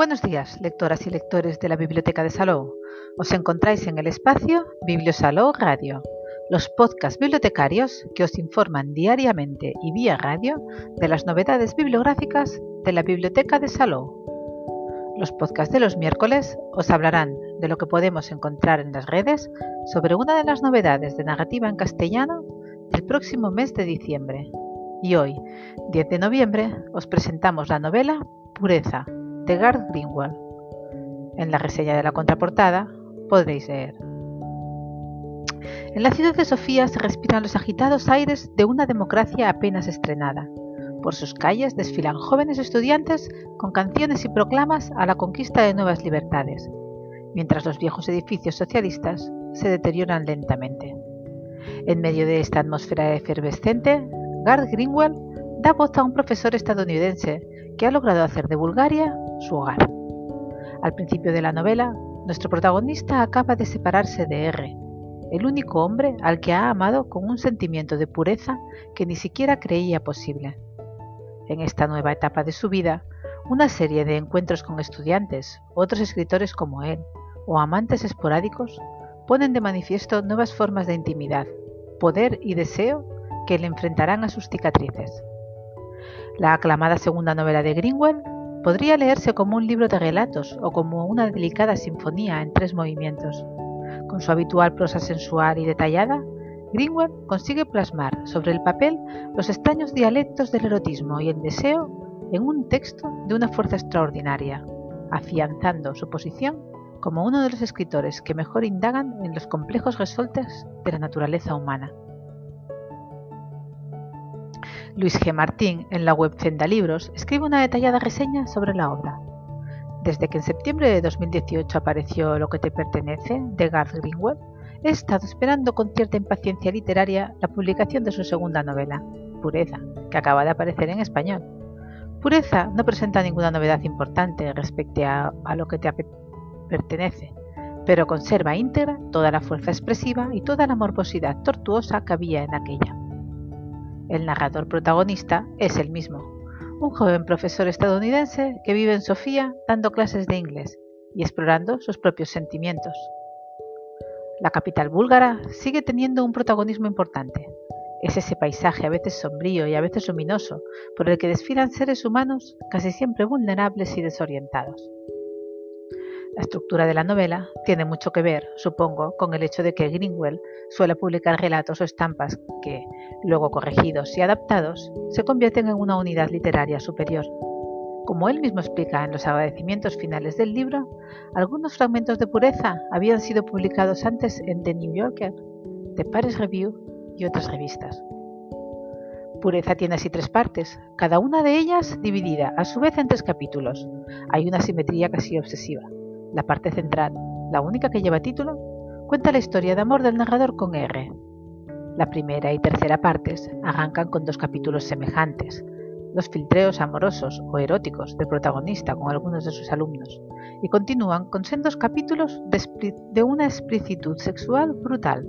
Buenos días, lectoras y lectores de la Biblioteca de Salou. Os encontráis en el espacio Bibliosalou Radio, los podcasts bibliotecarios que os informan diariamente y vía radio de las novedades bibliográficas de la Biblioteca de Salou. Los podcasts de los miércoles os hablarán de lo que podemos encontrar en las redes sobre una de las novedades de narrativa en castellano del próximo mes de diciembre. Y hoy, 10 de noviembre, os presentamos la novela Pureza de Greenwald. En la reseña de la contraportada podréis leer. En la ciudad de Sofía se respiran los agitados aires de una democracia apenas estrenada. Por sus calles desfilan jóvenes estudiantes con canciones y proclamas a la conquista de nuevas libertades, mientras los viejos edificios socialistas se deterioran lentamente. En medio de esta atmósfera efervescente, Garth Greenwald da voz a un profesor estadounidense que ha logrado hacer de Bulgaria su hogar. Al principio de la novela, nuestro protagonista acaba de separarse de R, el único hombre al que ha amado con un sentimiento de pureza que ni siquiera creía posible. En esta nueva etapa de su vida, una serie de encuentros con estudiantes, otros escritores como él, o amantes esporádicos, ponen de manifiesto nuevas formas de intimidad, poder y deseo que le enfrentarán a sus cicatrices. La aclamada segunda novela de Greenwell podría leerse como un libro de relatos o como una delicada sinfonía en tres movimientos. Con su habitual prosa sensual y detallada, Greenwell consigue plasmar sobre el papel los extraños dialectos del erotismo y el deseo en un texto de una fuerza extraordinaria, afianzando su posición como uno de los escritores que mejor indagan en los complejos resoltes de la naturaleza humana. Luis G. Martín, en la web Libros, escribe una detallada reseña sobre la obra. Desde que en septiembre de 2018 apareció Lo que te pertenece, de Garth Greenwell, he estado esperando con cierta impaciencia literaria la publicación de su segunda novela, Pureza, que acaba de aparecer en español. Pureza no presenta ninguna novedad importante respecto a, a lo que te pertenece, pero conserva íntegra toda la fuerza expresiva y toda la morbosidad tortuosa que había en aquella. El narrador protagonista es el mismo, un joven profesor estadounidense que vive en Sofía dando clases de inglés y explorando sus propios sentimientos. La capital búlgara sigue teniendo un protagonismo importante. Es ese paisaje a veces sombrío y a veces luminoso por el que desfilan seres humanos casi siempre vulnerables y desorientados. La estructura de la novela tiene mucho que ver, supongo, con el hecho de que Greenwell suele publicar relatos o estampas que, luego corregidos y adaptados, se convierten en una unidad literaria superior. Como él mismo explica en los agradecimientos finales del libro, algunos fragmentos de pureza habían sido publicados antes en The New Yorker, The Paris Review y otras revistas. Pureza tiene así tres partes, cada una de ellas dividida a su vez en tres capítulos. Hay una simetría casi obsesiva. La parte central, la única que lleva título, cuenta la historia de amor del narrador con R. La primera y tercera partes arrancan con dos capítulos semejantes, los filtreos amorosos o eróticos del protagonista con algunos de sus alumnos, y continúan con sendos capítulos de, una explicitud sexual brutal.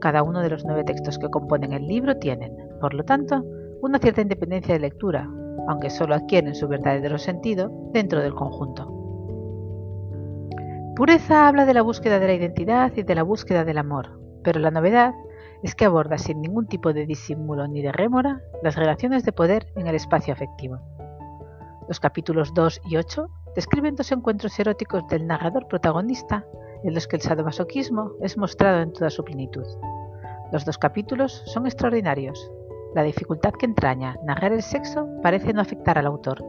Cada uno de los nueve textos que componen el libro tienen, por lo tanto, una cierta independencia de lectura, aunque solo adquieren su verdadero sentido dentro del conjunto. Pureza habla de la búsqueda de la identidad y de la búsqueda del amor, pero la novedad es que aborda sin ningún tipo de disimulo ni de rémora las relaciones de poder en el espacio afectivo. Los capítulos 2 y 8 describen dos encuentros eróticos del narrador protagonista en los que el sadomasoquismo es mostrado en toda su plenitud. Los dos capítulos son extraordinarios. La dificultad que entraña narrar el sexo parece no afectar al autor,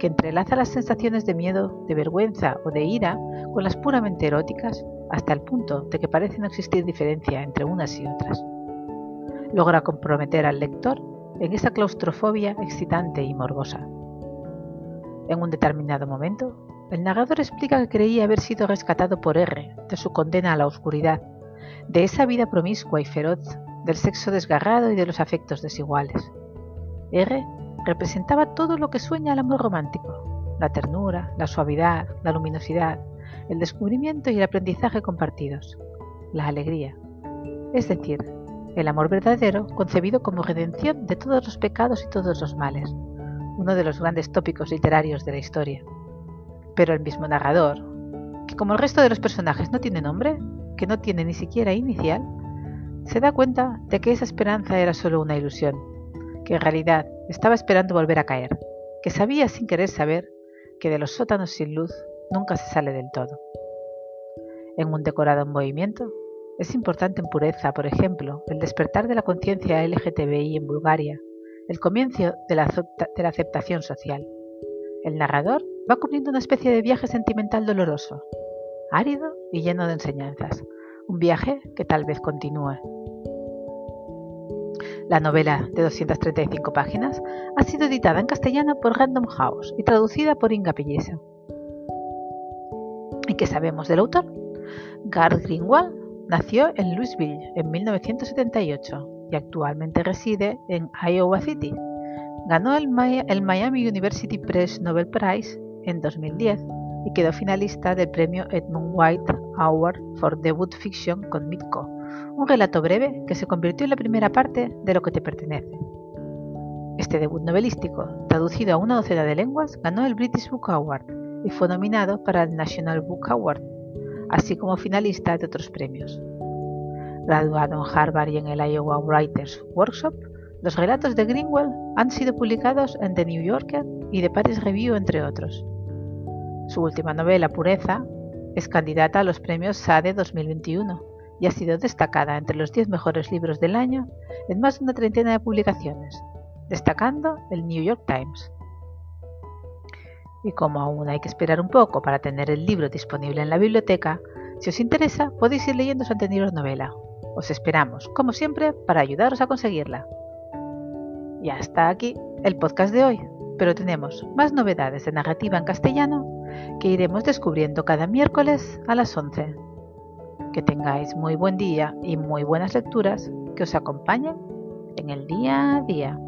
que entrelaza las sensaciones de miedo, de vergüenza o de ira con las puramente eróticas hasta el punto de que parece no existir diferencia entre unas y otras. Logra comprometer al lector en esa claustrofobia excitante y morbosa. En un determinado momento, el narrador explica que creía haber sido rescatado por R de su condena a la oscuridad, de esa vida promiscua y feroz, del sexo desgarrado y de los afectos desiguales. R representaba todo lo que sueña el amor romántico, la ternura, la suavidad, la luminosidad, el descubrimiento y el aprendizaje compartidos, la alegría, es decir, el amor verdadero concebido como redención de todos los pecados y todos los males, uno de los grandes tópicos literarios de la historia. Pero el mismo narrador, que como el resto de los personajes no tiene nombre, que no tiene ni siquiera inicial, se da cuenta de que esa esperanza era solo una ilusión, que en realidad estaba esperando volver a caer, que sabía sin querer saber que de los sótanos sin luz nunca se sale del todo. En un decorado en movimiento, es importante en pureza, por ejemplo, el despertar de la conciencia LGTBI en Bulgaria, el comienzo de la, aceptación social. El narrador va cubriendo una especie de viaje sentimental doloroso, árido y lleno de enseñanzas, un viaje que tal vez continúe. La novela, de 235 páginas, ha sido editada en castellano por Random House y traducida por Inga Pelleso. ¿Y qué sabemos del autor? Garth Greenwald nació en Louisville en 1978 y actualmente reside en Iowa City. Ganó el, Miami University Press Nobel Prize en 2010 y quedó finalista del premio Edmund White Award for Debut Fiction con Mitko, un relato breve que se convirtió en la primera parte de Lo que te pertenece. Este debut novelístico, traducido a una docena de lenguas, ganó el British Book Award y fue nominado para el National Book Award, así como finalista de otros premios. Graduado en Harvard y en el Iowa Writers Workshop, los relatos de Greenwell han sido publicados en The New Yorker y The Paris Review, entre otros. Su última novela, Pureza, es candidata a los premios SADE 2021 y ha sido destacada entre los 10 mejores libros del año en más de una treintena de publicaciones, destacando el New York Times. Y como aún hay que esperar un poco para tener el libro disponible en la biblioteca, si os interesa podéis ir leyendo su anterior novela. Os esperamos, como siempre, para ayudaros a conseguirla. Y hasta aquí el podcast de hoy, pero tenemos más novedades de narrativa en castellano que iremos descubriendo cada miércoles a las 11. Que tengáis muy buen día y muy buenas lecturas que os acompañen en el día a día.